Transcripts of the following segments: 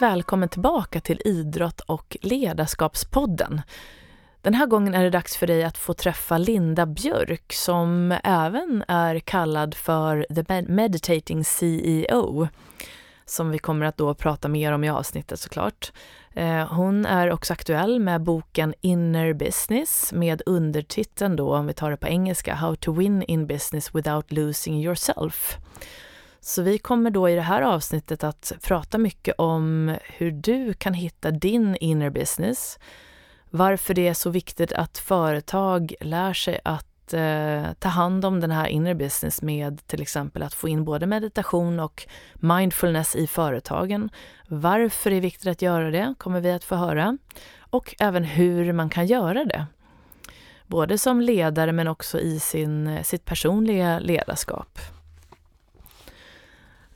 Varmt välkommen tillbaka till Idrott och ledarskapspodden. Den här gången är det dags för dig att få träffa Linda Björk som även är kallad för The Meditating CEO som vi kommer att då prata mer om i avsnittet såklart. Eh, hon är också aktuell med boken Inner Business med undertiteln då, om vi tar det på engelska, How to win in business without losing yourself. Så vi kommer då i det här avsnittet att prata mycket om hur du kan hitta din inner business, varför det är så viktigt att företag lär sig att eh, ta hand om den här inner business med till exempel att få in både meditation och mindfulness i företagen. Varför det är viktigt att göra det kommer vi att få höra och även hur man kan göra det. Både som ledare men också i sin, sitt personliga ledarskap.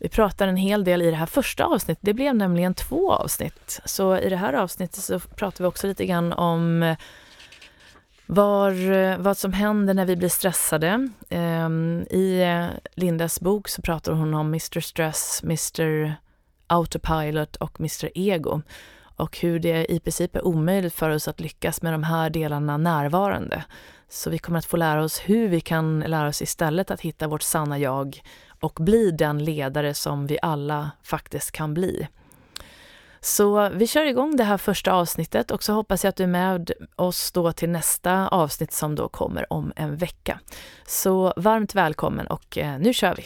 Vi pratar en hel del i det här första avsnittet. Det blev nämligen två avsnitt. Så i det här avsnittet så pratar vi också lite grann om eh, var, eh, vad som händer när vi blir stressade. Ehm, I eh, Lindas bok så pratar hon om Mr Stress, Mr Autopilot och Mr Ego och hur det i princip är omöjligt för oss att lyckas med de här delarna närvarande. Så vi kommer att få lära oss hur vi kan lära oss istället att hitta vårt sanna jag och bli den ledare som vi alla faktiskt kan bli. Så vi kör igång det här första avsnittet och så hoppas jag att du är med oss då till nästa avsnitt som då kommer om en vecka. Så varmt välkommen och eh, nu kör vi!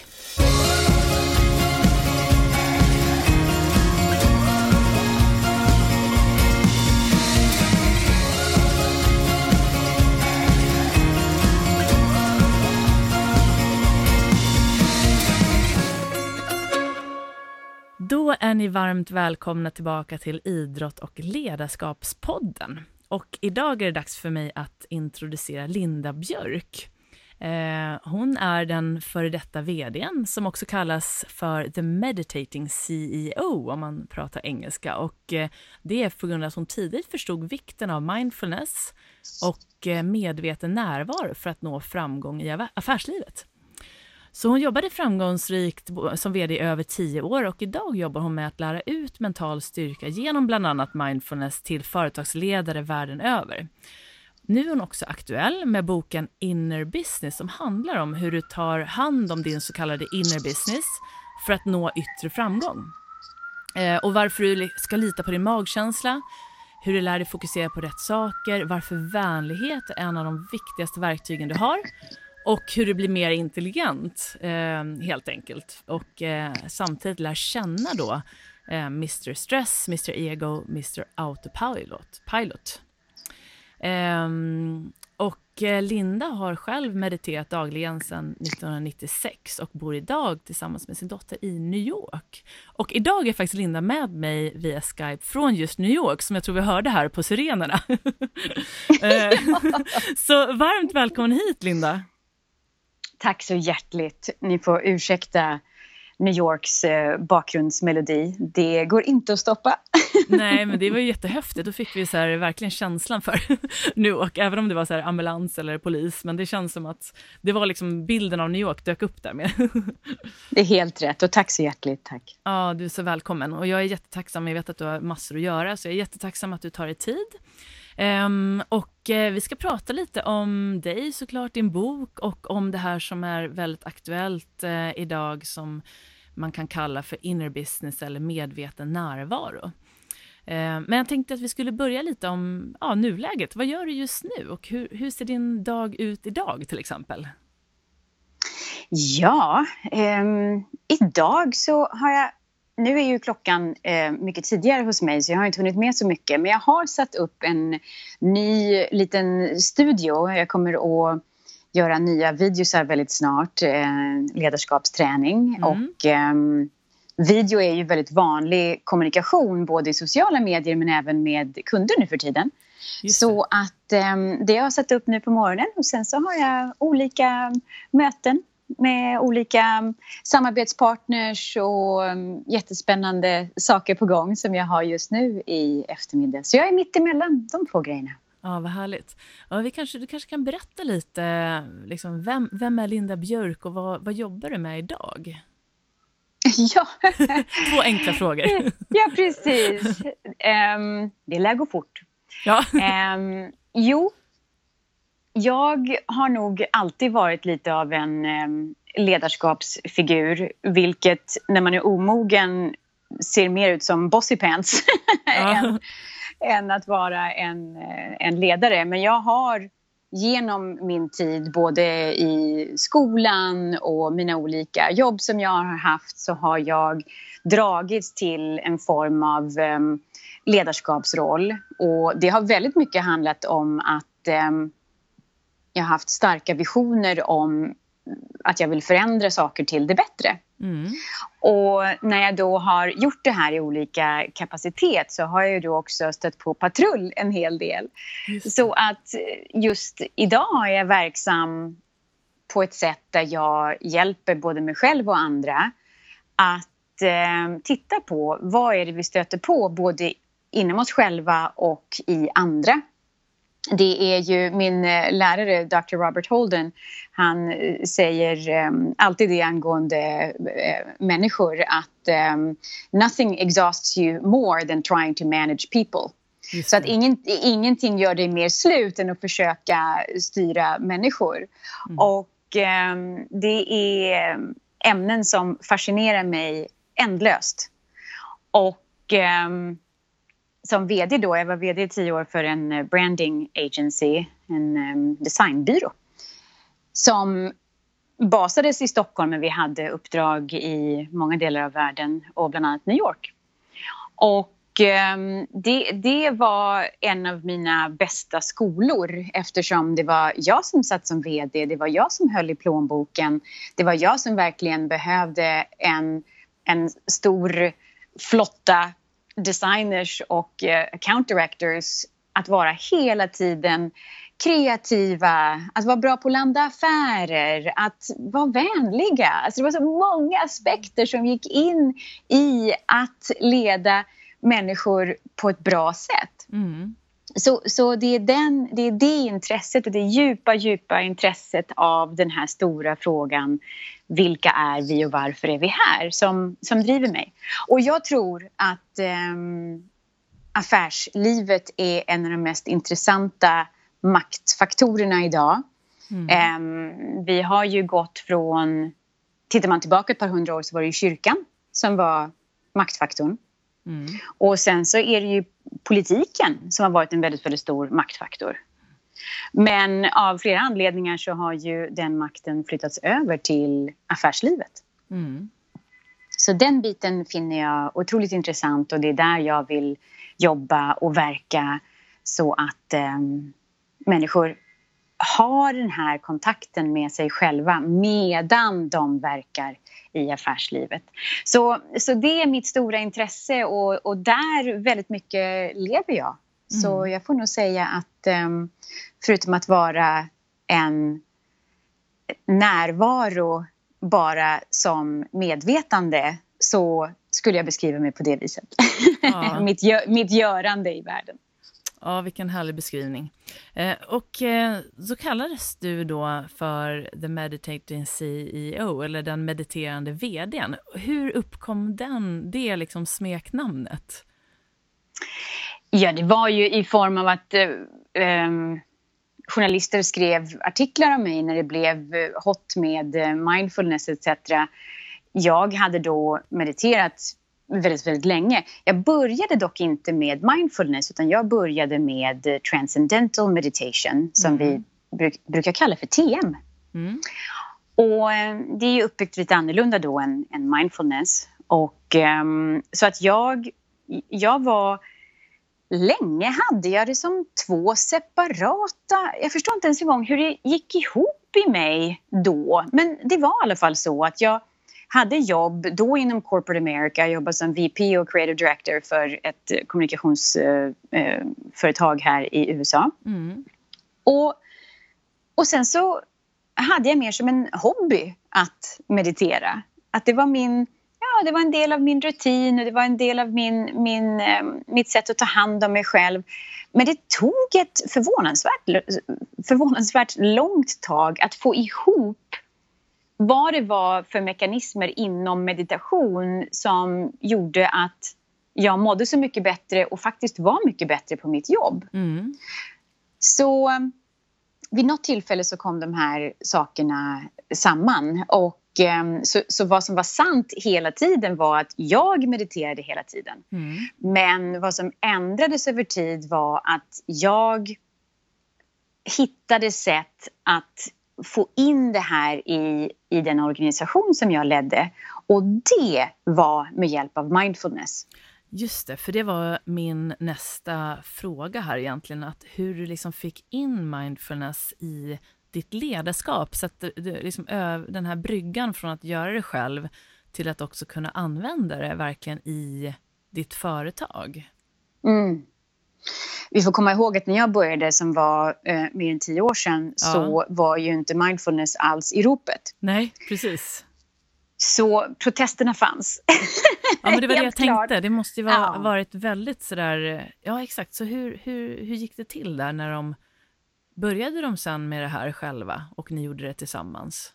Då är ni varmt välkomna tillbaka till Idrott och ledarskapspodden. Och idag är det dags för mig att introducera Linda Björk. Eh, hon är den före detta vdn som också kallas för The Meditating CEO om man pratar engelska. Och eh, det är på grund av att hon tidigt förstod vikten av mindfulness och eh, medveten närvaro för att nå framgång i affärslivet. Så hon jobbade framgångsrikt som vd i över tio år och idag jobbar hon med att lära ut mental styrka genom bland annat mindfulness till företagsledare världen över. Nu är hon också aktuell med boken Inner Business som handlar om hur du tar hand om din så kallade inner business för att nå yttre framgång. Eh, och varför du ska lita på din magkänsla, hur du lär dig fokusera på rätt saker, varför vänlighet är en av de viktigaste verktygen du har och hur du blir mer intelligent, eh, helt enkelt. Och eh, samtidigt lär känna då eh, Mr Stress, Mr Ego, Mr Autopilot. Pilot. Ehm, och eh, Linda har själv mediterat dagligen sedan 1996 och bor idag tillsammans med sin dotter i New York. Och idag är faktiskt Linda med mig via Skype från just New York, som jag tror vi hörde här på sirenerna. Eh, så varmt välkommen hit, Linda. Tack så hjärtligt. Ni får ursäkta New Yorks eh, bakgrundsmelodi. Det går inte att stoppa. Nej, men det var ju jättehäftigt. Då fick vi så här, verkligen känslan för New York, även om det var så här ambulans eller polis. Men det känns som att det var liksom bilden av New York dök upp där med. Det är helt rätt och tack så hjärtligt. Tack. Ja, du är så välkommen. Och jag är jättetacksam. Jag vet att du har massor att göra, så jag är jättetacksam att du tar dig tid. Um, och uh, vi ska prata lite om dig såklart, din bok och om det här som är väldigt aktuellt uh, idag som man kan kalla för inner business eller medveten närvaro. Uh, men jag tänkte att vi skulle börja lite om ja, nuläget. Vad gör du just nu och hur, hur ser din dag ut idag till exempel? Ja, um, idag så har jag nu är ju klockan eh, mycket tidigare hos mig så jag har inte hunnit med så mycket. Men jag har satt upp en ny liten studio. Jag kommer att göra nya videosar väldigt snart, eh, ledarskapsträning. Mm. Och eh, video är ju väldigt vanlig kommunikation både i sociala medier men även med kunder nu för tiden. Så att eh, det har jag satt upp nu på morgonen och sen så har jag olika möten med olika samarbetspartners och um, jättespännande saker på gång som jag har just nu i eftermiddag. Så jag är mitt emellan de två grejerna. Ja, vad härligt. Ja, vi kanske, du kanske kan berätta lite, liksom, vem, vem är Linda Björk och vad, vad jobbar du med idag? Ja. Två enkla frågor. ja, precis. Um, det lär gå fort. Ja. Um, jo, jag har nog alltid varit lite av en um, ledarskapsfigur, vilket när man är omogen ser mer ut som bossy pants ja. än, än, att vara en, eh, en ledare. Men jag har genom min tid både i skolan och mina olika jobb som jag har haft så har jag dragits till en form av um, ledarskapsroll. Och det har väldigt mycket handlat om att um, jag har haft starka visioner om att jag vill förändra saker till det bättre. Mm. Och när jag då har gjort det här i olika kapacitet så har jag då också stött på patrull en hel del. Så att just idag är jag verksam på ett sätt där jag hjälper både mig själv och andra att eh, titta på vad är det vi stöter på både inom oss själva och i andra det är ju min eh, lärare, Dr. Robert Holden, han eh, säger um, alltid det angående uh, människor att um, nothing exhausts you more than trying to manage people. Så att ingen, ingenting gör dig mer slut än att försöka styra människor. Mm. Och um, det är ämnen som fascinerar mig ändlöst. Och som vd då, jag var vd i tio år för en eh, branding agency, en um, designbyrå som basades i Stockholm men vi hade uppdrag i många delar av världen och bland annat New York. Och um, det, det var en av mina bästa skolor eftersom det var jag som satt som vd, det var jag som höll i plånboken, det var jag som verkligen behövde en, en stor flotta designers och eh, account directors att vara hela tiden kreativa, att vara bra på att landa affärer, att vara vänliga. Alltså det var så många aspekter som gick in i att leda människor på ett bra sätt. Mm. Så, så det, är den, det är det intresset och det djupa, djupa intresset av den här stora frågan vilka är vi och varför är vi här som, som driver mig. Och jag tror att um, affärslivet är en av de mest intressanta maktfaktorerna idag. Mm. Um, vi har ju gått från... Tittar man tillbaka ett par hundra år så var det ju kyrkan som var maktfaktorn. Mm. Och sen så är det ju politiken som har varit en väldigt, väldigt stor maktfaktor. Men av flera anledningar så har ju den makten flyttats över till affärslivet. Mm. Så den biten finner jag otroligt intressant och det är där jag vill jobba och verka så att eh, människor har den här kontakten med sig själva medan de verkar i affärslivet. Så, så det är mitt stora intresse och, och där väldigt mycket lever jag. Mm. Så jag får nog säga att um, förutom att vara en närvaro bara som medvetande så skulle jag beskriva mig på det viset. Ja. mitt, gö mitt görande i världen. Ja, vilken härlig beskrivning. Eh, och eh, så kallades du då för The Meditating CEO, eller den mediterande vdn. Hur uppkom den, det liksom smeknamnet? Ja, det var ju i form av att eh, ehm, journalister skrev artiklar om mig när det blev eh, hot med eh, mindfulness etc. Jag hade då mediterat väldigt, väldigt länge. Jag började dock inte med mindfulness utan jag började med eh, transcendental meditation som mm. vi bruk, brukar kalla för TM. Mm. Och det är ju uppbyggt lite annorlunda då än, än mindfulness. Och, um, så att jag, jag var länge hade jag det som två separata... Jag förstår inte ens en gång hur det gick ihop i mig då. Men det var i alla fall så att jag hade jobb då inom Corporate America. Jag jobbade som VP och Creative Director för ett kommunikationsföretag här i USA. Mm. Och, och sen så hade jag mer som en hobby att meditera. Att det var min ja, det var en del av min rutin och det var en del av min, min, eh, mitt sätt att ta hand om mig själv. Men det tog ett förvånansvärt, förvånansvärt långt tag att få ihop vad det var för mekanismer inom meditation som gjorde att jag mådde så mycket bättre och faktiskt var mycket bättre på mitt jobb. Mm. Så vid något tillfälle så kom de här sakerna samman. Och, ehm, så, så vad som var sant hela tiden var att jag mediterade hela tiden. Mm. Men vad som ändrades över tid var att jag hittade sätt att få in det här i, i den organisation som jag ledde. Och det var med hjälp av mindfulness. Just det, för det var min nästa fråga här egentligen, att hur du liksom fick in mindfulness i ditt ledarskap, så att du, liksom, den här bryggan från att göra det själv till att också kunna använda det verkligen i ditt företag. Mm. Vi får komma ihåg att när jag började, som var eh, mer än tio år sedan, ja. så var ju inte mindfulness alls i ropet. Nej, precis. Så protesterna fanns. Ja, men det var det jag tänkte. Det måste ju ha ja. varit väldigt sådär... Ja, exakt. Så hur, hur, hur gick det till där när de... Började de sen med det här själva och ni gjorde det tillsammans?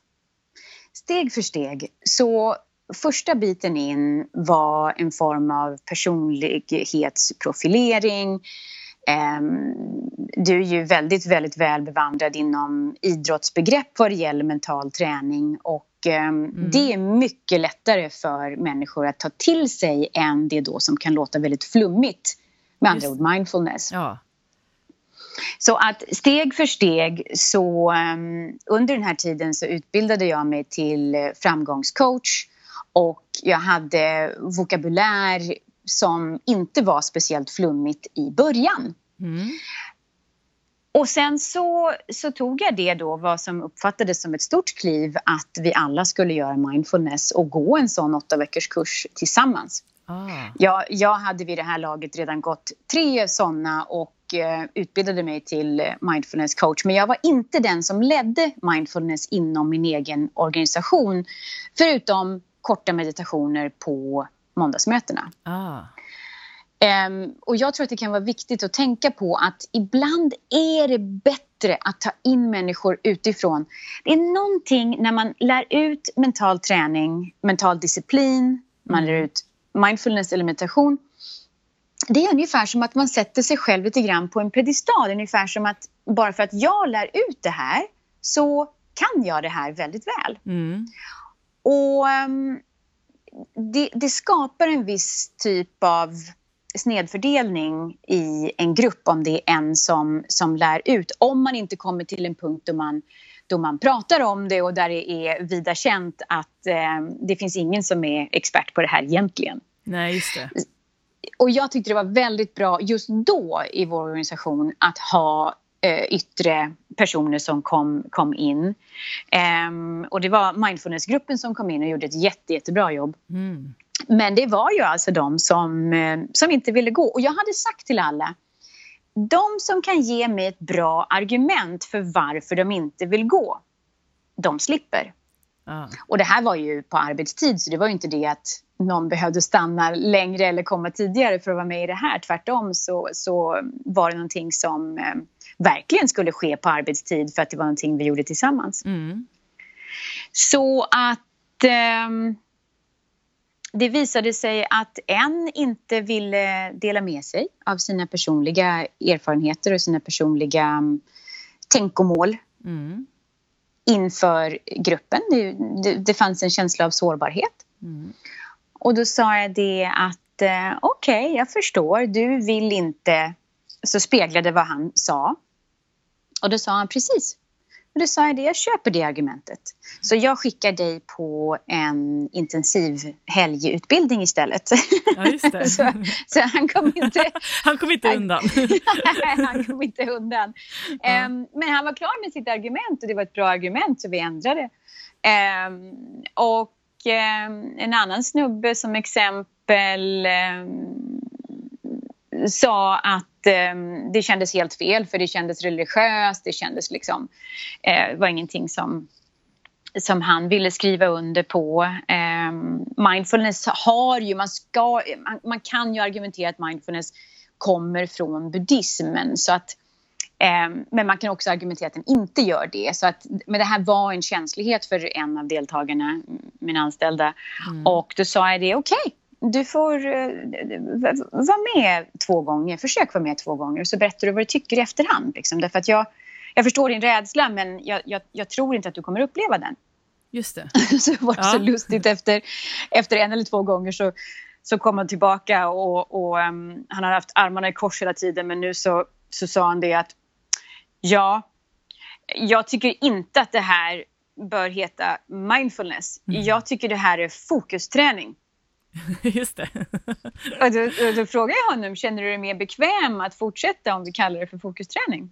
Steg för steg. Så första biten in var en form av personlighetsprofilering. Ehm, du är ju väldigt, väldigt väl bevandrad inom idrottsbegrepp vad det gäller mental träning och ehm, mm. det är mycket lättare för människor att ta till sig än det då som kan låta väldigt flummigt. Med andra ord mindfulness. Ja. Så att steg för steg så um, under den här tiden så utbildade jag mig till framgångscoach och jag hade vokabulär som inte var speciellt flummigt i början. Mm. Och sen så, så tog jag det då, vad som uppfattades som ett stort kliv, att vi alla skulle göra mindfulness och gå en sån åtta veckors kurs tillsammans. Ah. Jag, jag hade vid det här laget redan gått tre såna och eh, utbildade mig till mindfulness coach. Men jag var inte den som ledde mindfulness inom min egen organisation. Förutom korta meditationer på måndagsmötena. Ah. Um, och jag tror att det kan vara viktigt att tänka på att ibland är det bättre att ta in människor utifrån. Det är någonting när man lär ut mental träning, mental disciplin, man lär ut mindfulness eller meditation. Det är ungefär som att man sätter sig själv lite grann på en pedestal. Ungefär som att bara för att jag lär ut det här så kan jag det här väldigt väl. Mm. Och um, det, det, skapar en viss typ av snedfördelning i en grupp om det är en som, som lär ut. Om man inte kommer till en punkt då man, då man pratar om det och där det är vida känt att eh, det finns ingen som är expert på det här egentligen. Nej, just det. Och jag tyckte det var väldigt bra just då i vår organisation att ha eh, yttre personer som kom, kom in. Um, och det var mindfulnessgruppen som kom in och gjorde ett jätte, jättebra jobb. Mm. Men det var ju alltså de som, eh, som inte ville gå. Och jag hade sagt till alla de som kan ge mig ett bra argument för varför de inte vill gå, de slipper. Ah. Och det här var ju på arbetstid så det var ju inte det att någon behövde stanna längre eller komma tidigare för att vara med i det här. Tvärtom så, så var det någonting som eh, verkligen skulle ske på arbetstid för att det var någonting vi gjorde tillsammans. Mm. Så att eh, det visade sig att en inte ville dela med sig av sina personliga erfarenheter och sina personliga um, tänkomål mm. inför gruppen. Det, det, det, fanns en känsla av sårbarhet. Mm. Och då sa jag det att eh, okej, okay, jag förstår, du vill inte... Så speglade vad han sa. Och då sa han precis, och då sa jag det, jag köper det argumentet. Så jag skickar dig på en intensiv helgutbildning istället. Ja, just det. så, så, han kom inte... han kom inte undan. han kom inte undan. Ja. Um, men han var klar med sitt argument och det var ett bra argument så vi ändrade. Um, och um, en annan snubbe som exempel sa att eh, det kändes helt fel för det kändes religiöst, det kändes liksom, eh, var ingenting som som han ville skriva under på. Eh, mindfulness har ju, man, ska, man, kan ju argumentera att mindfulness kommer från buddhismen så att Eh, men man kan också argumentera att den inte gör det. Så att, men det här var en känslighet för en av deltagarna, mina anställda. Mm. Och då sa jag det, okej, okay, du får uh, vara med två gånger. Försök vara med två gånger. Så berättar du vad du tycker i efterhand. Liksom. Därför att jag, jag förstår din rädsla, men jag, jag, jag tror inte att du kommer uppleva den. Just det. så var det ja. så lustigt efter, efter en eller två gånger så, så kom han tillbaka och, och um, han har haft armarna i kors hela tiden men nu så, så sa han det att ja, jag tycker inte att det här bör heta mindfulness. Mm. Jag tycker det här är fokusträning. Just det. och då, och då frågade jag honom, känner du dig mer bekväm att fortsätta om vi kallar det för fokusträning?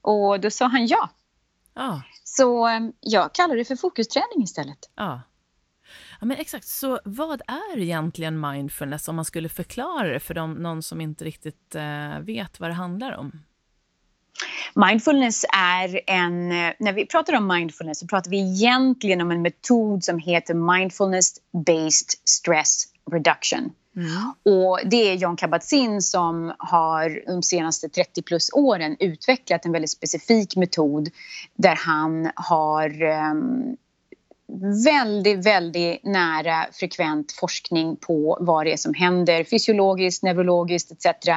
Och då sa han ja. Ah. Så um, jag kallar det för fokusträning istället. Ah. Ja, men exakt. Så vad är egentligen mindfulness om man skulle förklara det för dem, någon som inte riktigt uh, vet vad det handlar om? Mindfulness är en... Eh, när vi pratar om mindfulness så pratar vi egentligen om en metod som heter mindfulness based stress reduction. Mm. Och det är John Kabat-Zinn som har de senaste 30 plus åren utvecklat en väldigt specifik metod där han har um, väldigt, väldigt nära frekvent forskning på vad det är som händer fysiologiskt, neurologiskt etc.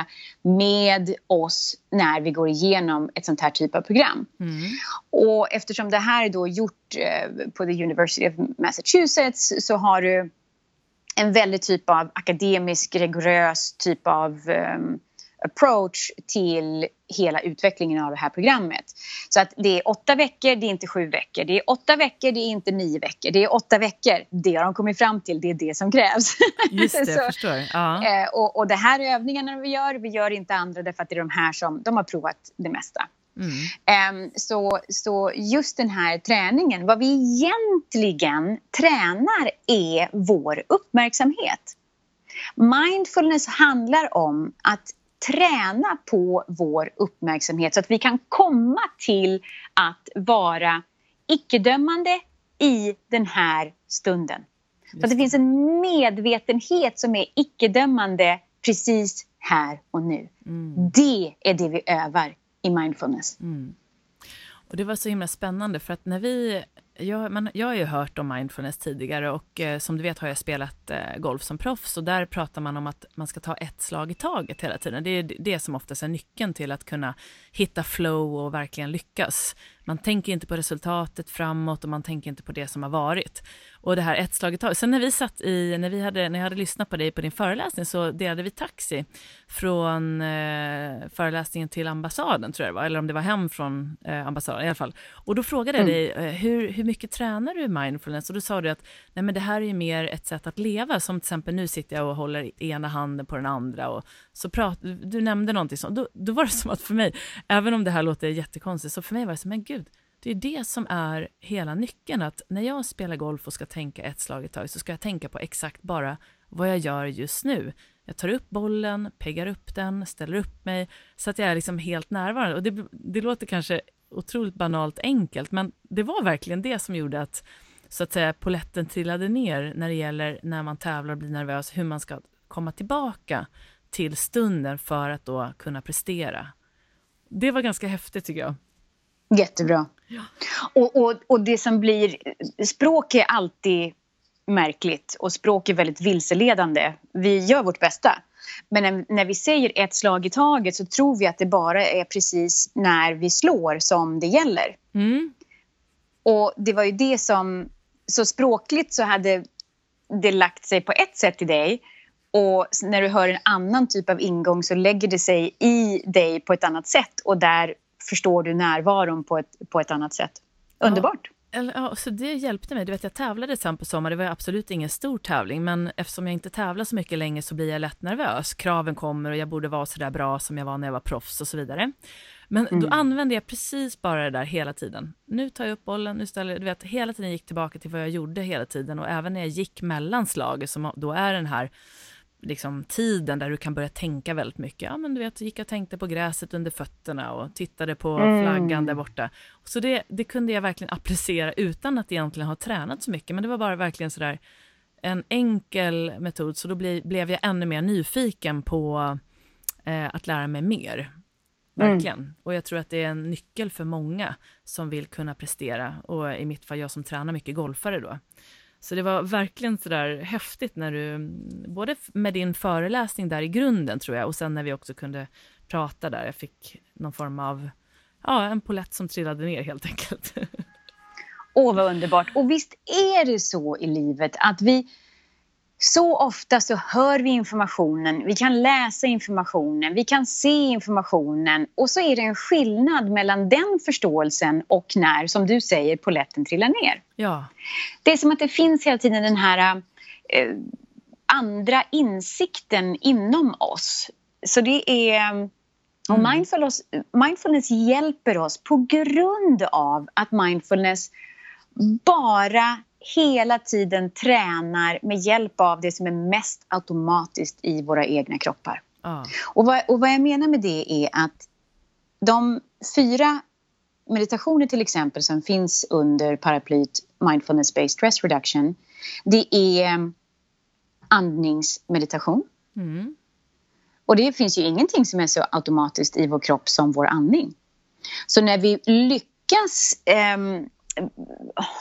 med oss när vi går igenom ett sånt här typ av program. Mm. Och eftersom det här är då gjort eh, på the University of Massachusetts så har du en väldigt typ av akademisk, rigorös typ av um, approach till hela utvecklingen av det här programmet. Så att det är åtta veckor, det är inte sju veckor. Det är åtta veckor, det är inte nio veckor. Det är åtta veckor. Det har de kommit fram till, det är det som krävs. Just det, jag förstår. Ja. Eh, och, och det här är övningarna vi gör. Vi gör inte andra därför att det är de här som de har provat det mesta. Mm. Um, så, så just den här träningen, vad vi egentligen tränar är vår uppmärksamhet. Mindfulness handlar om att träna på vår uppmärksamhet så att vi kan komma till att vara icke-dömande i den här stunden. Så att det finns en medvetenhet som är icke-dömande precis här och nu. Mm. Det är det vi övar i mindfulness. Mm. Och Det var så himla spännande, för att när vi jag, man, jag har ju hört om mindfulness tidigare och eh, som du vet har jag spelat eh, golf som proffs och där pratar man om att man ska ta ett slag i taget hela tiden. Det är det som oftast är nyckeln till att kunna hitta flow och verkligen lyckas. Man tänker inte på resultatet framåt och man tänker inte på det som har varit. Och det här ett slag i taget. Sen när vi satt i, när, vi hade, när jag hade lyssnat på dig på din föreläsning så delade vi taxi från eh, föreläsningen till ambassaden tror jag det var, eller om det var hem från eh, ambassaden i alla fall. Och då frågade jag mm. dig, eh, hur, hur mycket tränar du mindfulness? Och då sa du att nej men det här är ju mer ett sätt att leva, som till exempel nu sitter jag och håller ena handen på den andra och så prat, du nämnde någonting sånt. Då, då var det som att för mig, även om det här låter jättekonstigt, så för mig var det som, men gud, det är det som är hela nyckeln, att när jag spelar golf och ska tänka ett slag i taget så ska jag tänka på exakt bara vad jag gör just nu. Jag tar upp bollen, peggar upp den, ställer upp mig så att jag är liksom helt närvarande. Och det, det låter kanske otroligt banalt enkelt, men det var verkligen det som gjorde att så att säga poletten trillade ner när det gäller när man tävlar och blir nervös, hur man ska komma tillbaka till stunden för att då kunna prestera. Det var ganska häftigt tycker jag. Jättebra. Ja. Och, och, och det som blir... Språk är alltid märkligt och språk är väldigt vilseledande. Vi gör vårt bästa. Men när, vi säger ett slag i taget så tror vi att det bara är precis när vi slår som det gäller. Mm. Och det var ju det som... Så språkligt så hade det lagt sig på ett sätt i dig och när du hör en annan typ av ingång så lägger det sig i dig på ett annat sätt och där förstår du närvaron på ett, på ett annat sätt. Underbart! Ja, ja, så det hjälpte mig. Du vet, jag tävlade sen på sommaren, det var absolut ingen stor tävling, men eftersom jag inte tävlar så mycket längre så blir jag lätt nervös. Kraven kommer och jag borde vara så där bra som jag var när jag var proffs och så vidare. Men mm. då använde jag precis bara det där hela tiden. Nu tar jag upp bollen, nu ställer du vet, hela tiden gick tillbaka till vad jag gjorde hela tiden och även när jag gick mellan slag, som då är den här liksom, tiden där du kan börja tänka väldigt mycket. Ja, men du vet, gick och tänkte på gräset under fötterna och tittade på mm. flaggan där borta. Så det, det kunde jag verkligen applicera utan att egentligen ha tränat så mycket, men det var bara verkligen sådär en enkel metod, så då ble, blev jag ännu mer nyfiken på eh, att lära mig mer. verkligen. Mm. Och jag tror att det är en nyckel för många som vill kunna prestera och i mitt fall jag som tränar mycket golfare då. Så det var verkligen sådär häftigt när du, både med din föreläsning där i grunden tror jag och sen när vi också kunde prata där. Jag fick någon form av, ja, en polett som trillade ner helt enkelt. Åh, vad underbart. Och visst är det så i livet att vi så ofta så hör vi informationen, vi kan läsa informationen, vi kan se informationen och så är det en skillnad mellan den förståelsen och när, som du säger, poletten trillar ner. Ja. Det är som att det finns hela tiden den här eh, andra insikten inom oss. Så det är... Och mm. mindfulness, mindfulness hjälper oss på grund av att mindfulness bara hela tiden tränar med hjälp av det som är mest automatiskt i våra egna kroppar. Ah. Och, vad, och vad jag menar med det är att de fyra meditationer till exempel som finns under paraplyt Mindfulness Based Stress Reduction det är andningsmeditation. Mm. Och det finns ju ingenting som är så automatiskt i vår kropp som vår andning. Så när vi lyckas eh,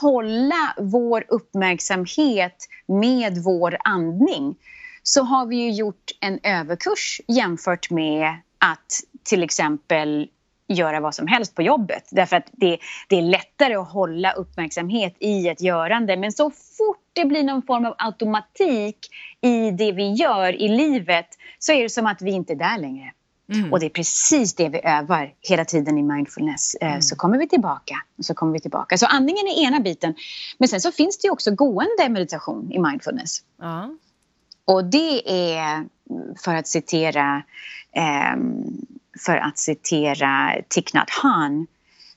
hålla vår uppmärksamhet med vår andning så har vi ju gjort en överkurs jämfört med att till exempel göra vad som helst på jobbet. Därför att det, det, är lättare att hålla uppmärksamhet i ett görande. Men så fort det blir någon form av automatik i det vi gör i livet så är det som att vi inte är där längre. Mm. Och det är precis det vi övar hela tiden i mindfulness. Eh, mm. Så kommer vi tillbaka och så kommer vi tillbaka. Så andningen är ena biten. Men sen så finns det också gående meditation i mindfulness. Ja. Och det är, för att citera, um, för att citera Thich Nhat Hanh,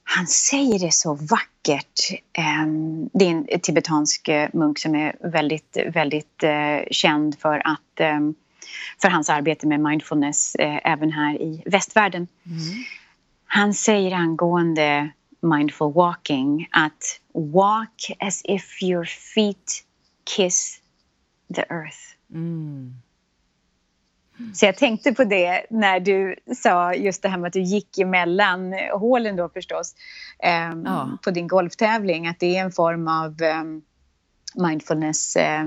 han säger det så vackert. Um, det är en tibetansk munk som är väldigt, väldigt uh, känd för att um, för hans arbete med mindfulness eh, även här i västvärlden. Mm. Han säger angående mindful walking att walk as if your feet kiss the earth. Mm. Så jag tänkte på det när du sa just det här med att du gick emellan hålen då förstås um, ja. på din golftävling, att det är en form av um, mindfulness eh,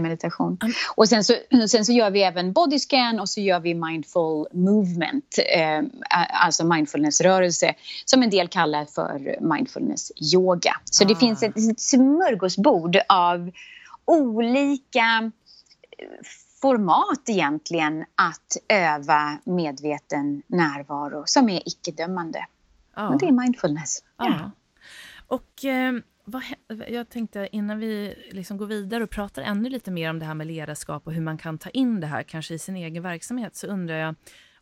meditation. Mm. Och sen så, sen så gör vi även bodyscan och så gör vi mindful movement, eh, alltså mindfulnessrörelse som en del kallar för mindfulness yoga. Så ah. det finns ett, ett smörgåsbord av olika eh, format egentligen att öva medveten närvaro som är icke-dömande. Ah. Och det är mindfulness. Ah. Ja. Och eh, vad, jag tänkte innan vi liksom går vidare och pratar ännu lite mer om det här med ledarskap och hur man kan ta in det här kanske i sin egen verksamhet så undrar jag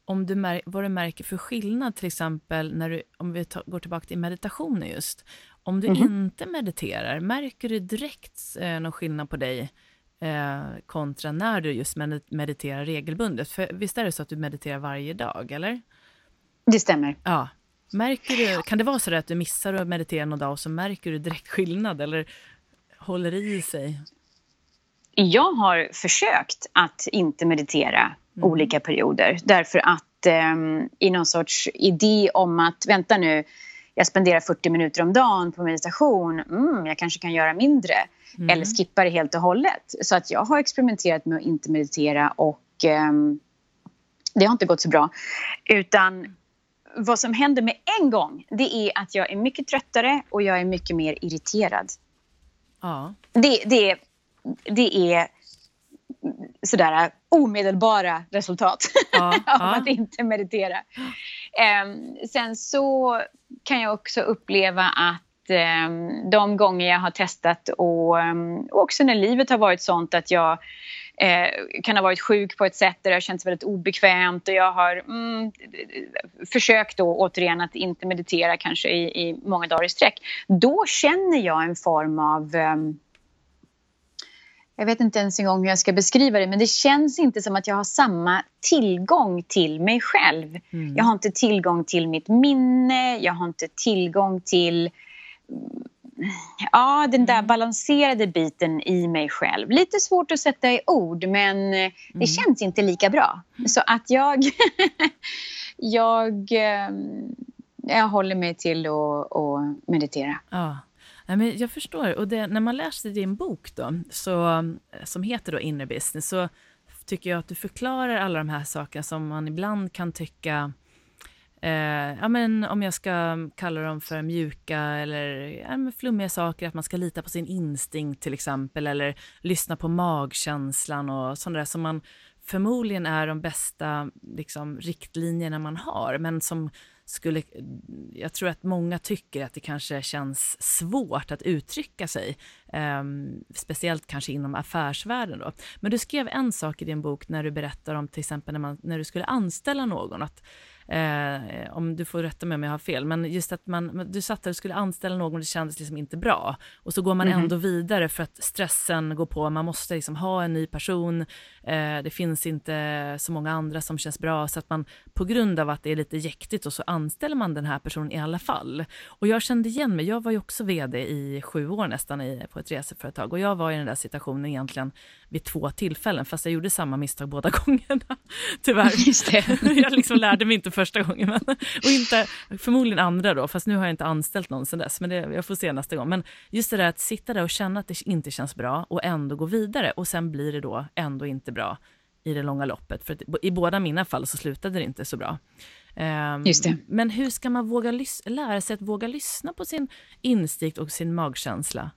om du vad du märker för skillnad till exempel när du, om vi går tillbaka till meditationen just. Om du mm -hmm. inte mediterar, märker du direkt eh, någon skillnad på dig eh, kontra när du just mediterar regelbundet? För visst är det så att du mediterar varje dag, eller? Det stämmer. Ja, Märker du, kan det vara så att du missar att meditera någon dag och så märker du direkt skillnad eller håller det i sig? Jag har försökt att inte meditera mm. olika perioder därför att eh, i någon sorts idé om att vänta nu, jag spenderar 40 minuter om dagen på meditation, mm, jag kanske kan göra mindre mm. eller skippa det helt och hållet. Så att jag har experimenterat med att inte meditera och eh, det har inte gått så bra. Utan vad som händer med en gång det är att jag är mycket tröttare och jag är mycket mer irriterad. Ja. Det, det, det är sådär omedelbara resultat ja, av ja. att inte meditera. Um, sen så kan jag också uppleva att um, de gånger jag har testat och, um, också när livet har varit sånt att jag eh, kan ha varit sjuk på ett sätt där det har känts väldigt obekvämt och jag har mm, försökt då återigen att inte meditera kanske i, i många dagar i sträck. Då känner jag en form av um, jag vet inte ens en gång hur jag ska beskriva det men det känns inte som att jag har samma tillgång till mig själv. Mm. Jag har inte tillgång till mitt minne, jag har inte tillgång till ja, den där mm. balanserade biten i mig själv. Lite svårt att sätta i ord, men eh, det mm. känns inte lika bra. Så att jag, jag, eh, jag håller mig till att meditera. Ja. men jag förstår. Och det, när man läser din bok då, så, som heter då Inner Business, så tycker jag att du förklarar alla de här sakerna som man ibland kan tycka eh, ja, men om jag ska kalla dem för mjuka eller ja, flummiga saker, att man ska lita på sin instinkt till exempel, eller lyssna på magkänslan och sånt där som man förmodligen är de bästa liksom, riktlinjerna man har, men som skulle, jag tror att många tycker att det kanske känns svårt att uttrycka sig, eh, speciellt kanske inom affärsvärlden. Då. Men du skrev en sak i din bok när du berättar om till exempel när, man, när du skulle anställa någon, att Eh, om du får rätta mig om jag har fel, men just att man, du satt där och skulle anställa någon och det kändes liksom inte bra. Och så går man mm. ändå vidare för att stressen går på, man måste liksom ha en ny person, eh, det finns inte så många andra som känns bra, så att man på grund av att det är lite jäktigt och så anställer man den här personen i alla fall. Och jag kände igen mig, jag var ju också vd i sju år nästan i, på ett reseföretag och jag var i den där situationen egentligen vid två tillfällen, fast jag gjorde samma misstag båda gångerna. Tyvärr. Just det. jag liksom lärde mig inte första gången, men, och inte, förmodligen andra då, fast nu har jag inte anställt någon sen dess, men det, jag får se nästa gång. Men just det där att sitta där och känna att det inte känns bra och ändå gå vidare och sen blir det då ändå inte bra i det långa loppet. För i båda mina fall så slutade det inte så bra. Det. Men hur ska man våga lära sig att våga lyssna på sin instinkt och sin magkänsla?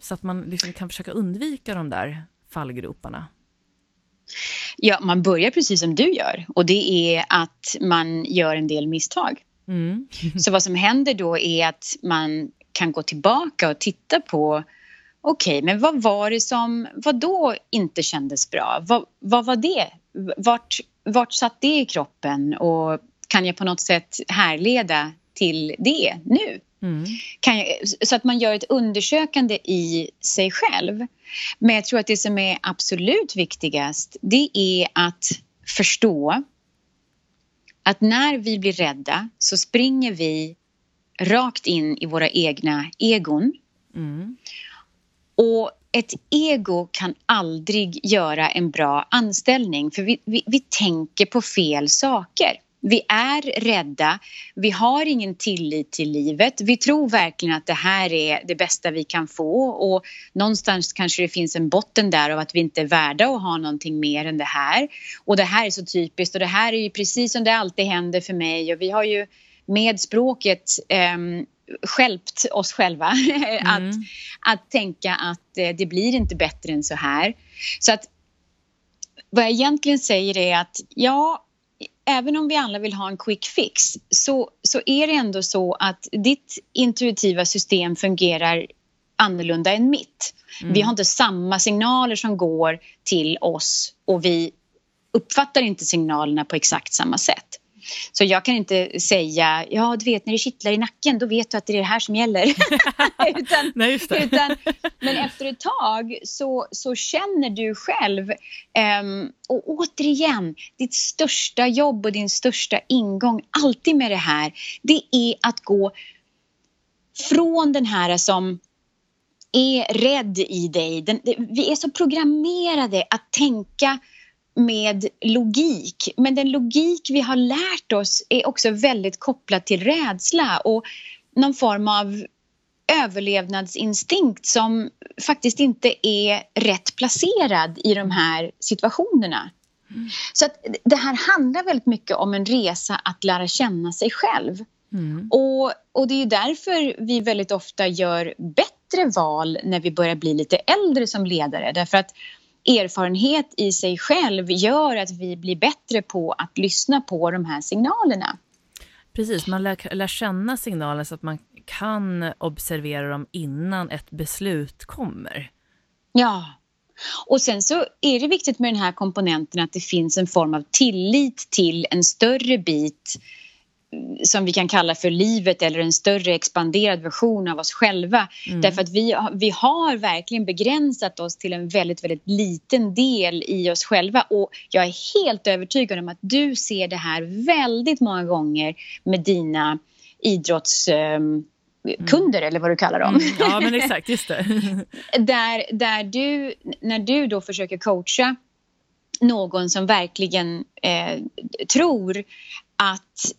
Så att man liksom kan försöka undvika de där fallgroparna? Ja, man börjar precis som du gör och det är att man gör en del misstag. Mm. Så vad som händer då är att man kan gå tillbaka och titta på okej, okay, men vad var det som, vad då inte kändes bra? Vad, vad var det? Vart, vart satt det i kroppen och kan jag på något sätt härleda till det nu? Mm. Jag, så att man gör ett undersökande i sig själv. Men jag tror att det som är absolut viktigast det är att förstå att när vi blir rädda så springer vi rakt in i våra egna egon. Mm. Och ett ego kan aldrig göra en bra anställning för vi, vi, vi tänker på fel saker. Vi är rädda, vi har ingen tillit till livet. Vi tror verkligen att det här är det bästa vi kan få och någonstans kanske det finns en botten där av att vi inte är värda att ha någonting mer än det här. Och det här är så typiskt och det här är ju precis som det alltid händer för mig och vi har ju med språket eh, skälpt oss själva mm. att, att tänka att eh, det blir inte bättre än så här. Så att vad jag egentligen säger är att ja, även om vi alla vill ha en quick fix så, så är det ändå så att ditt intuitiva system fungerar annorlunda än mitt. Mm. Vi har inte samma signaler som går till oss och vi uppfattar inte signalerna på exakt samma sätt. Så jag kan inte säga, ja du vet när det kittlar i nacken då vet du att det är det här som gäller. utan, Nej, utan, men efter ett tag så, så känner du själv um, och återigen, ditt största jobb och din största ingång alltid med det här det är att gå från den här som är rädd i dig. Den, vi är så programmerade att tänka med logik. Men den logik vi har lärt oss är också väldigt kopplad till rädsla och någon form av överlevnadsinstinkt som faktiskt inte är rätt placerad i de här situationerna. Mm. Så att det här handlar väldigt mycket om en resa att lära känna sig själv. Mm. Och, och det är därför vi väldigt ofta gör bättre val när vi börjar bli lite äldre som ledare. Därför att erfarenhet i sig själv gör att vi blir bättre på att lyssna på de här signalerna. Precis, man lär, lär känna signalerna så att man kan observera dem innan ett beslut kommer. Ja, och sen så är det viktigt med den här komponenten att det finns en form av tillit till en större bit som vi kan kalla för livet eller en större expanderad version av oss själva. Mm. Därför att vi, vi har verkligen begränsat oss till en väldigt, väldigt liten del i oss själva och jag är helt övertygad om att du ser det här väldigt många gånger med dina idrottskunder mm. eller vad du kallar dem. Mm. Ja, men exakt, just det. där, där du, när du då försöker coacha någon som verkligen eh, tror att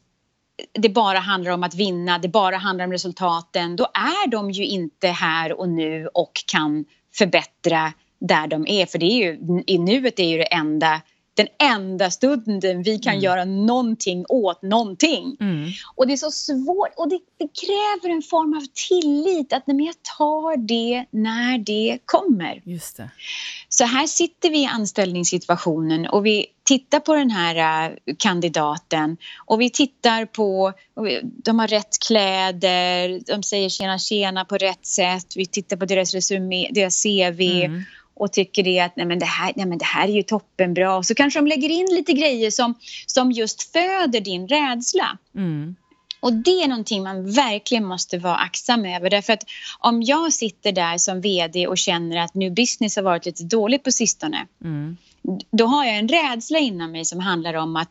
det bara handlar om att vinna, det bara handlar om resultaten, då är de ju inte här och nu och kan förbättra där de är. För det är ju, i nuet är ju det enda den enda stunden vi kan mm. göra någonting åt någonting. Mm. Och det är så svårt och det, det, kräver en form av tillit att jag tar det när det kommer. Just det. Så här sitter vi i anställningssituationen och vi tittar på den här uh, kandidaten och vi tittar på, de har rätt kläder, de säger tjena tjena på rätt sätt, vi tittar på deras resumé, deras CV mm och tycker det att nej men det, här, nej men det här är ju toppenbra. Och så kanske de lägger in lite grejer som, som just föder din rädsla. Mm. Och det är någonting man verkligen måste vara aktsam över. Därför att om jag sitter där som vd och känner att nu business har varit lite dåligt på sistone. Mm. Då har jag en rädsla inom mig som handlar om att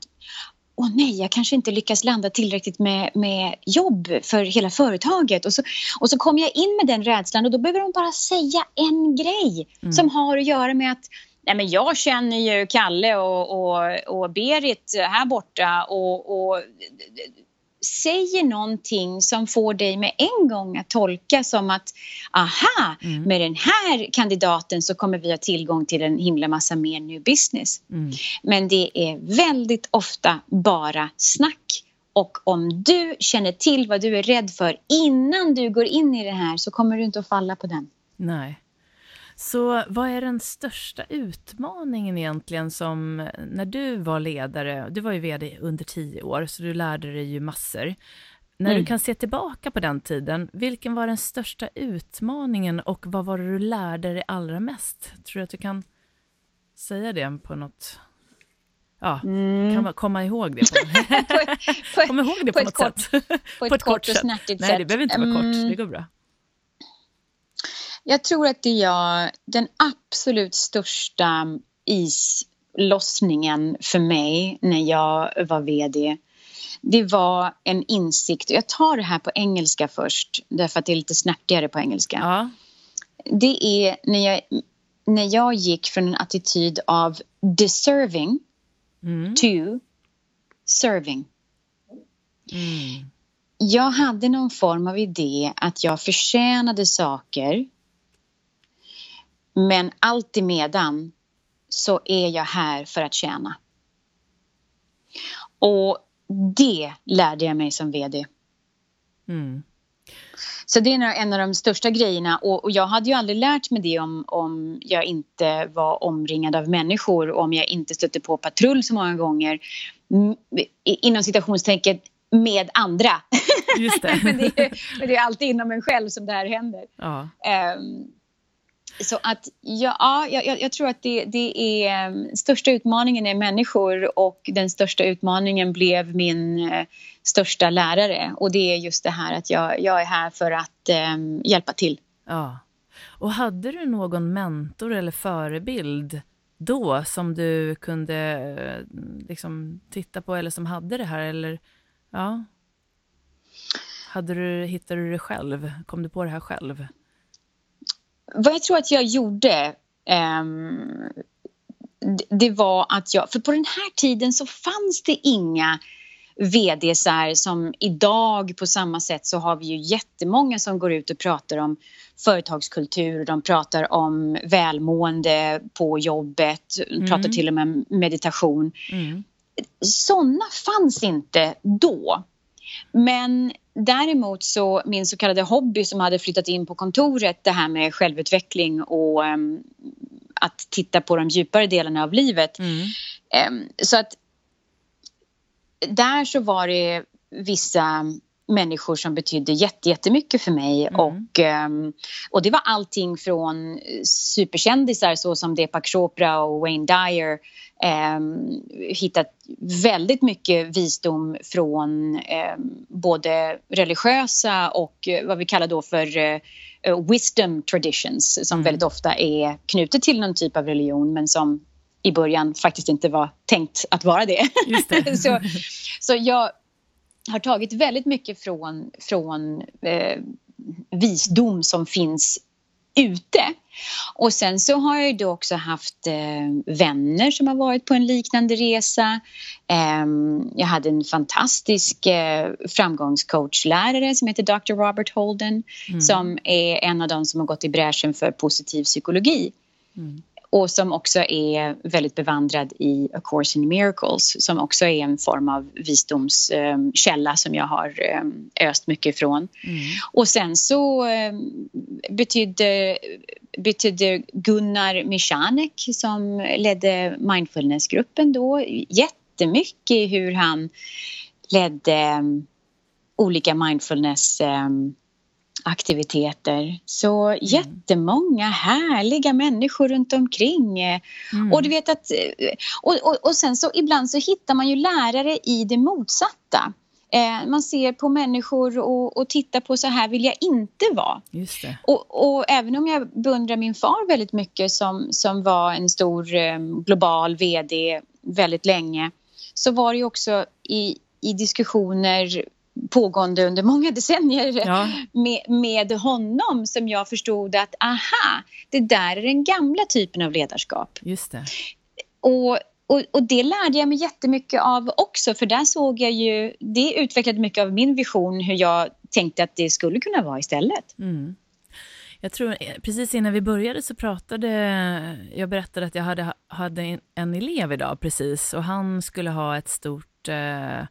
åh nej, jag kanske inte lyckas landa tillräckligt med, med jobb för hela företaget. Och så, och så kommer jag in med den rädslan och då behöver de bara säga en grej mm. som har att göra med att Nej, men jag känner ju Kalle och, och, och Berit här borta och, och säger någonting som får dig med en gång att tolka som att aha, mm. med den här kandidaten så kommer vi ha tillgång till en himla massa mer new business. Mm. Men det är väldigt ofta bara snack och om du känner till vad du är rädd för innan du går in i det här så kommer du inte att falla på den. Nej. Så vad är den största utmaningen egentligen som när du var ledare, du var ju vd under tio år, så du lärde dig ju massor. När mm. du kan se tillbaka på den tiden, vilken var den största utmaningen och vad var det du lärde dig allra mest? Tror du att du kan säga det på något Ja, mm. kan man komma ihåg det? På, komma ihåg det på, på något kort, sätt. På ett, på ett kort, kort och snärtigt sätt. Nej, det behöver inte vara mm. kort. Det går bra. Jag tror att det är den absolut största islossningen för mig när jag var vd. Det var en insikt, jag tar det här på engelska först därför att det är lite snärtigare på engelska. Ja. Det är när jag, när jag gick från en attityd av deserving mm. to serving. Mm. Jag hade någon form av idé att jag förtjänade saker men allt emedan så är jag här för att tjäna. Och det lärde jag mig som vd. Mm. Så det är en av de största grejerna och, och, jag hade ju aldrig lärt mig det om, om jag inte var omringad av människor och om jag inte stötte på patrull så många gånger. Inom citationstecken med andra. Just det. men, det är, men det är alltid inom en själv som det här händer. Ja. Um, så att ja, jag, jag tror att det, det är ehm, största utmaningen är människor och den största utmaningen blev min eh, största lärare och det är just det här att jag, jag är här för att um, hjälpa till. Ja. Och hade du någon mentor eller förebild då som du kunde eh, liksom titta på eller som hade det här eller ja? Hade du, hittade du det själv? Kom du på det här själv? Vad jag tror att jag gjorde um, det var att jag, för på den här tiden så fanns det inga vdsar som idag på samma sätt så har vi ju jättemånga som går ut och pratar om företagskultur, de pratar om välmående på jobbet, mm. pratar till och med meditation. Mm. Sådana fanns inte då. Men däremot så min så kallade hobby som hade flyttat in på kontoret, det här med självutveckling och um, att titta på de djupare delarna av livet. Mm. Um, så att där så var det vissa människor som betydde jättemycket för mig. Mm. Och, um, och det var allting från superkändisar så som Deepak Chopra och Wayne Dyer. Um, hittat väldigt mycket visdom från um, både religiösa och uh, vad vi kallar då för uh, wisdom traditions som mm. väldigt ofta är knutet till någon typ av religion men som i början faktiskt inte var tänkt att vara det. det. så, så jag har tagit väldigt mycket från, från eh, visdom som finns ute. Och sen så har jag ju då också haft eh, vänner som har varit på en liknande resa. Eh, jag hade en fantastisk eh, framgångscoachlärare som heter Dr. Robert Holden mm. som är en av de som har gått i bräschen för positiv psykologi. Mm och som också är väldigt bevandrad i A Course in Miracles som också är en form av visdomskälla som jag har öst mycket ifrån. Mm. Och sen så betydde, betydde Gunnar Michanek som ledde mindfulnessgruppen då jättemycket i hur han ledde olika mindfulness aktiviteter. Så mm. jättemånga härliga människor runt omkring. Mm. Och du vet att... Och, och, och sen så ibland så hittar man ju lärare i det motsatta. Eh, man ser på människor och, och tittar på så här vill jag inte vara. Just det. Och, och, även om jag beundrar min far väldigt mycket som, som var en stor eh, global vd väldigt länge så var det ju också i, i diskussioner pågående under många decennier ja. med, med honom som jag förstod att aha, det där är den gamla typen av ledarskap. Just det. Och, och, och, det lärde jag mig jättemycket av också för där såg jag ju, det utvecklade mycket av min vision hur jag tänkte att det skulle kunna vara istället. Mm. Jag tror precis innan vi började så pratade, jag berättade att jag hade, hade en elev idag precis och han skulle ha ett stort eh,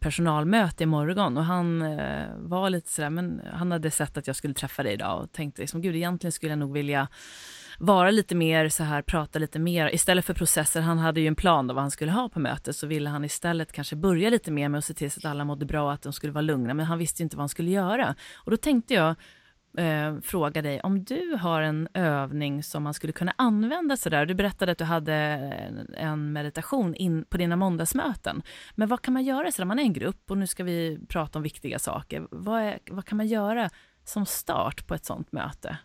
personalmöte imorgon och han eh, var lite sådär, men han hade sett att jag skulle träffa dig idag och tänkte liksom, gud egentligen skulle jag nog vilja vara lite mer så här, prata lite mer, istället för processer, han hade ju en plan då vad han skulle ha på mötet, så ville han istället kanske börja lite mer med att se till så att alla mådde bra och att de skulle vara lugna, men han visste ju inte vad han skulle göra. Och då tänkte jag, eh, fråga dig om du har en övning som man skulle kunna använda sådär. Du berättade att du hade en meditation in på dina måndagsmöten. Men vad kan man göra så man är en grupp och nu ska vi prata om viktiga saker. Vad, är, vad kan man göra som start på ett sånt möte?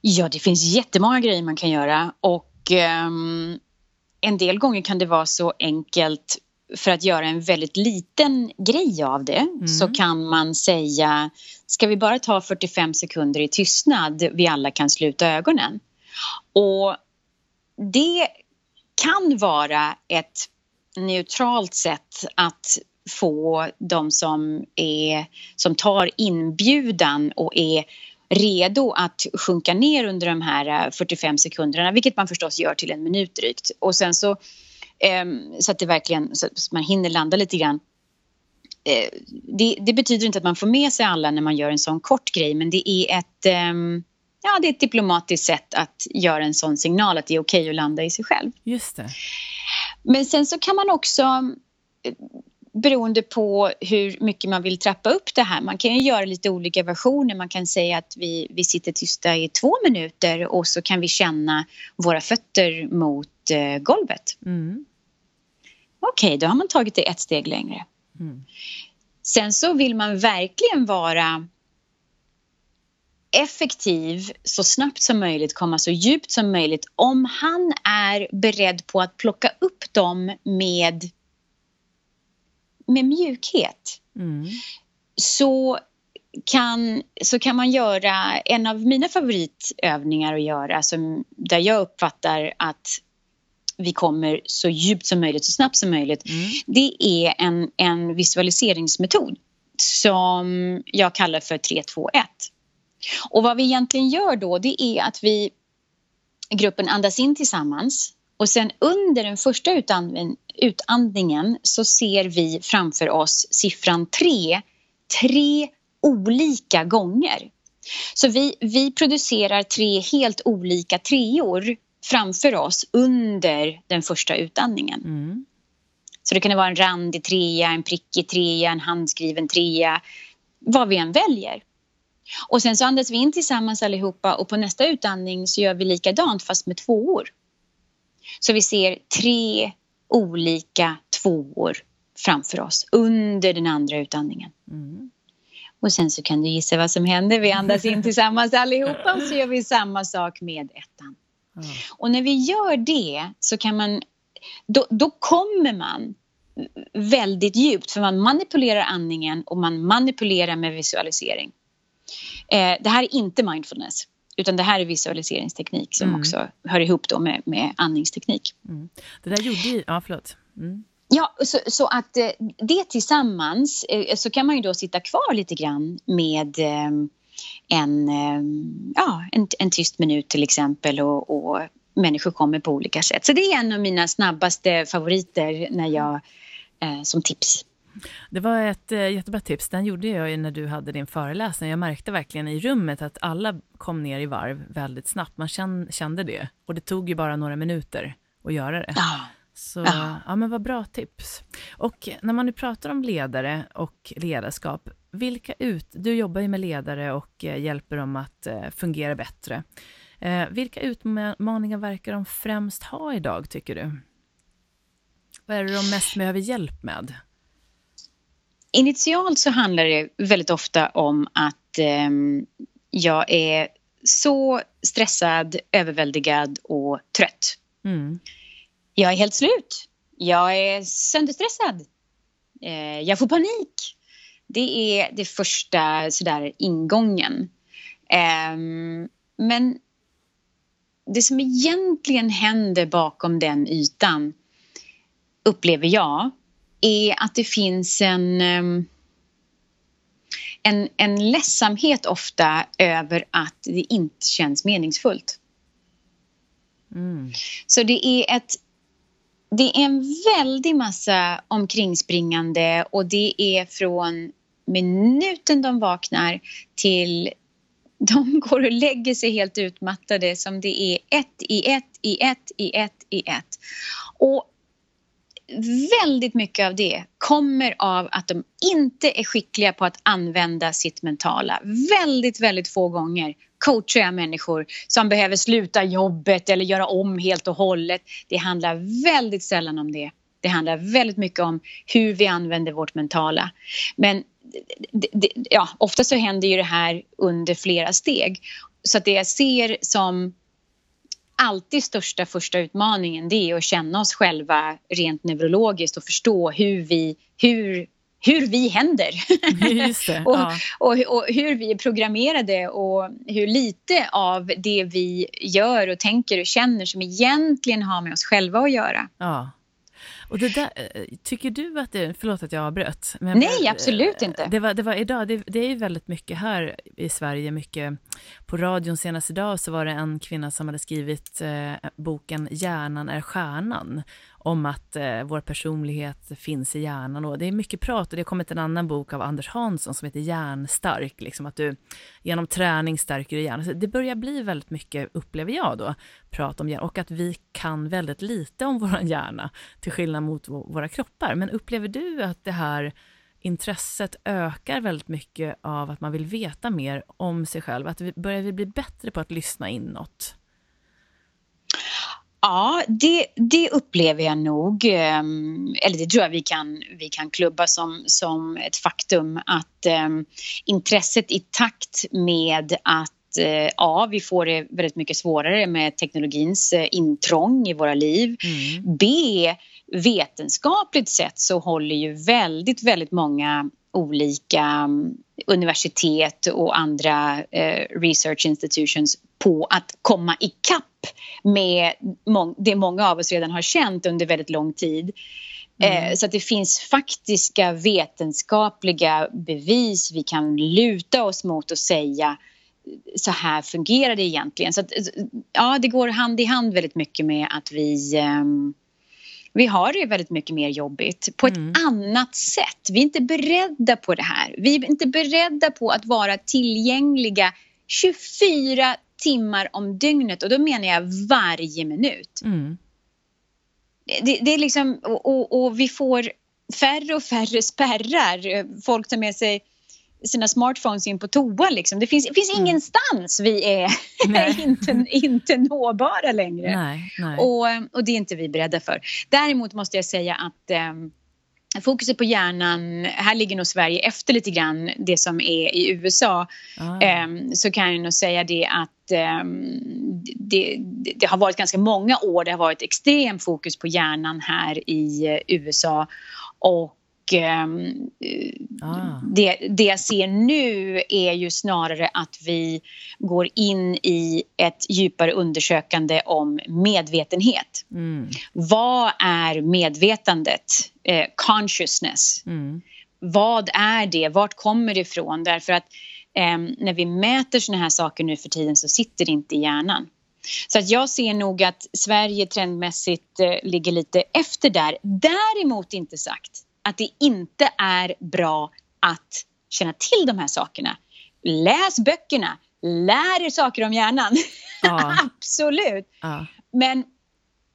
Ja, det finns jättemånga grejer man kan göra och um, en del gånger kan det vara så enkelt för att göra en väldigt liten grej av det mm. så kan man säga ska vi bara ta 45 sekunder i tystnad vi alla kan sluta ögonen. Och det kan vara ett neutralt sätt att få de som, är, som tar inbjudan och är redo att sjunka ner under de här 45 sekunderna, vilket man förstås gör till en minut drygt. Och sen så så att det verkligen, så att man hinner landa lite grann. Eh, det, det, betyder inte att man får med sig alla när man gör en sån kort grej men det är ett, ehm, ja, det är ett diplomatiskt sätt att göra en sån signal att det är okej okay att landa i sig själv. Just det. Men sen så kan man också beroende på hur mycket man vill trappa upp det här. Man kan ju göra lite olika versioner. Man kan säga att vi, vi sitter tysta i två minuter och så kan vi känna våra fötter mot eh, golvet. Mm. Okej, okay, då har man tagit det ett steg längre. Mm. Sen så vill man verkligen vara effektiv så snabbt som möjligt, komma så djupt som möjligt om han är beredd på att plocka upp dem med, med mjukhet. Mm. Så, kan, så kan man göra en av mina favoritövningar att göra som, där jag uppfattar att vi kommer så djupt som möjligt, så snabbt som möjligt. Mm. Det är en, en visualiseringsmetod som jag kallar för 3, 2, 1. Och vad vi egentligen gör då det är att vi gruppen andas in tillsammans och sen under den första utandning, utandningen så ser vi framför oss siffran 3 tre olika gånger. Så vi, vi producerar tre helt olika treor framför oss under den första utandningen. Mm. Så det kan vara en randig trea, en prickig trea, en handskriven trea, vad vi än väljer. Och sen så andas vi in tillsammans allihopa och på nästa utandning så gör vi likadant fast med tvåor. Så vi ser tre olika tvåor framför oss under den andra utandningen. Mm. Och sen så kan du gissa vad som händer. Vi andas in tillsammans allihopa och så gör vi samma sak med ettan. Mm. Och när vi gör det så kan man, då, då kommer man väldigt djupt för man manipulerar andningen och man manipulerar med visualisering. Eh, det här är inte mindfulness. Utan det här är visualiseringsteknik som mm. också hör ihop då med, med andningsteknik. Mm. Det där gjorde ju... Ja, förlåt. Mm. Ja, så, så, att eh, det tillsammans eh, så kan man ju då sitta kvar lite grann med eh, en, ja, en, en tyst minut till exempel och, och människor kommer på olika sätt. Så det är en av mina snabbaste favoriter när jag, som tips. Det var ett eh, jättebra tips. Den gjorde jag ju när du hade din föreläsning. Jag märkte verkligen i rummet att alla kom ner i varv väldigt snabbt. Man kände det. Och det tog ju bara några minuter att göra det. Ja. Så ja. ja, men vad bra tips. Och när man nu pratar om ledare och ledarskap, vilka ut... Du jobbar ju med ledare och eh, hjälper dem att eh, fungera bättre. Vilka utmaningar verkar de främst ha idag, tycker du? Vad är det de mest behöver hjälp med? Initialt så handlar det väldigt ofta om att eh, jag är så stressad, överväldigad och trött. Mm. Jag är helt slut. Jag är sönderstressad. Eh, jag får panik. Det är det första sådär, ingången. Eh, men det som egentligen händer bakom den ytan upplever jag är att det finns en, ehm, en, en ledsamhet ofta över att det inte känns meningsfullt. Mm. Så det är ett det är en väldig massa omkringspringande och det är från minuten de vaknar till de går och lägger sig helt utmattade som det är ett i ett i ett i ett i ett. Och väldigt mycket av det kommer av att de inte är skickliga på att använda sitt mentala. Väldigt, väldigt få gånger coachar jag människor som behöver sluta jobbet eller göra om helt och hållet. Det handlar väldigt sällan om det. Det handlar väldigt mycket om hur vi använder vårt mentala. Men det, det, ja, ofta så händer ju det här under flera steg. Så att det jag ser som alltid största första utmaningen det är att känna oss själva rent neurologiskt och förstå hur vi, hur, hur vi händer. Det, och, ja. och, och, hur vi är programmerade och hur lite av det vi gör och tänker och känner som egentligen har med oss själva att göra. Ja. Och det där, eh, tycker du att det, förlåt att jag avbröt. Men Nej, bara, absolut inte. Det var, det var idag, det, det är ju väldigt mycket här i Sverige, mycket på radion senast idag så var det en kvinna som hade skrivit eh, boken Hjärnan är stjärnan om att eh, vår personlighet finns i hjärnan. Och det är mycket prat och det har kommit en annan bok av Anders Hansson som heter Hjärnstark, liksom att du genom träning stärker du hjärnan. Så det börjar bli väldigt mycket, upplever jag då, prat om hjärnan och att vi kan väldigt lite om vår hjärna till skillnad mot våra kroppar. Men upplever du att det här intresset ökar väldigt mycket av att man vill veta mer om sig själv? Att vi börjar vi bli bättre på att lyssna inåt? Ja, det, det upplever jag nog. Ehm, eller det tror jag vi kan, vi kan klubba som, som ett faktum att um, intresset i takt med att uh, A, vi får det väldigt mycket svårare med teknologins uh, intrång i våra liv. Mm. B, vetenskapligt sett så håller ju väldigt, väldigt många olika um, universitet och andra uh, research institutions på att komma ikapp med det många av oss redan har känt under väldigt lång tid. Mm. Eh, så att det finns faktiska vetenskapliga bevis vi kan luta oss mot och säga så här fungerar det egentligen. Så att, ja, det går hand i hand väldigt mycket med att vi um, vi har det väldigt mycket mer jobbigt på ett mm. annat sätt. Vi är inte beredda på det här. Vi är inte beredda på att vara tillgängliga 24 timmar om dygnet och då menar jag varje minut. Mm. Det, det, är liksom, och, och, och, vi får färre och färre spärrar. Folk tar med sig sina smartphones in på toa. Liksom. Det finns, det finns mm. ingenstans vi är inte, inte nåbara längre. Nej, nej. Och, och det är inte vi beredda för. Däremot måste jag säga att um, fokuset på hjärnan, här ligger nog Sverige efter lite grann det som är i USA. Ah. Um, så kan jag nog säga det att um, det, det, har varit ganska många år det har varit extrem fokus på hjärnan här i uh, USA. Och ah. det, det jag ser nu är ju snarare att vi går in i ett djupare undersökande om medvetenhet. Mm. Vad är medvetandet? Eh, consciousness. Mm. Vad är det? Vart kommer det ifrån? Därför att eh, när vi mäter såna här saker nu för tiden så sitter det inte i hjärnan. Så att jag ser nog att Sverige trendmässigt eh, ligger lite efter där. Däremot inte sagt att det inte är bra att känna till de här sakerna. Läs böckerna, lär er saker om hjärnan. Ja. Absolut. Ja. Men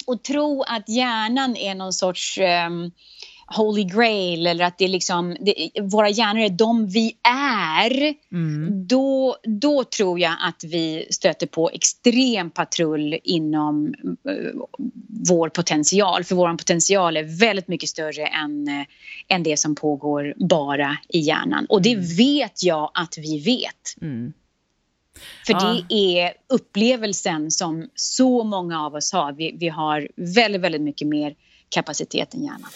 att tro att hjärnan är någon sorts um, holy grail eller att det är liksom, det, våra hjärnor är de vi är, mm. då, då tror jag att vi stöter på extrem patrull inom uh, vår potential. För vår potential är väldigt mycket större än, uh, än det som pågår bara i hjärnan. Och det mm. vet jag att vi vet. Mm. För ja. det är upplevelsen som så många av oss har. Vi, vi har väldigt, väldigt mycket mer kapaciteten hjärnan.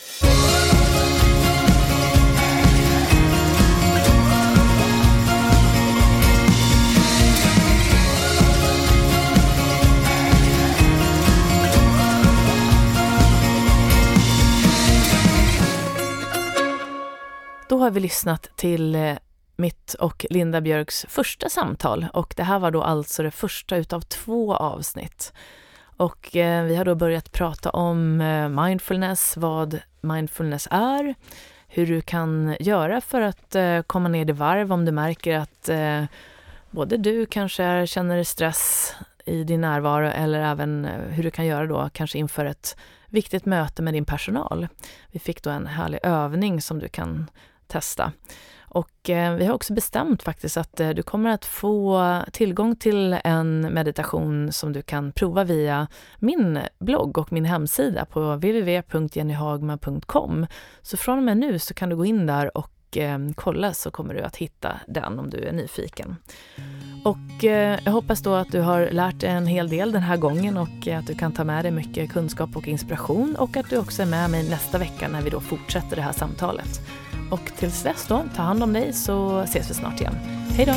Då har vi lyssnat till eh, mitt och Linda Björks första samtal och det här var då alltså det första utav två avsnitt. Och eh, vi har då börjat prata om eh, mindfulness, vad mindfulness är, hur du kan göra för att eh, komma ner i varv om du märker att både du kanske känner stress i din närvaro eller även hur du kan göra då kanske inför ett viktigt möte med din personal. Vi fick då en härlig övning som du kan testa. Och eh, vi har också bestämt faktiskt att eh, du kommer att få tillgång till en meditation som du kan prova via min blogg och min hemsida på www.jennyhagman.com. Så från och med nu så kan du gå in där och eh, kolla så kommer du att hitta den om du är nyfiken. Och eh, jag hoppas då att du har lärt dig en hel del den här gången och att du kan ta med dig mycket kunskap och inspiration och att du också är med mig nästa vecka när vi då fortsätter det här samtalet. Och tills dess då, ta hand om dig så ses vi snart igen. Hej då!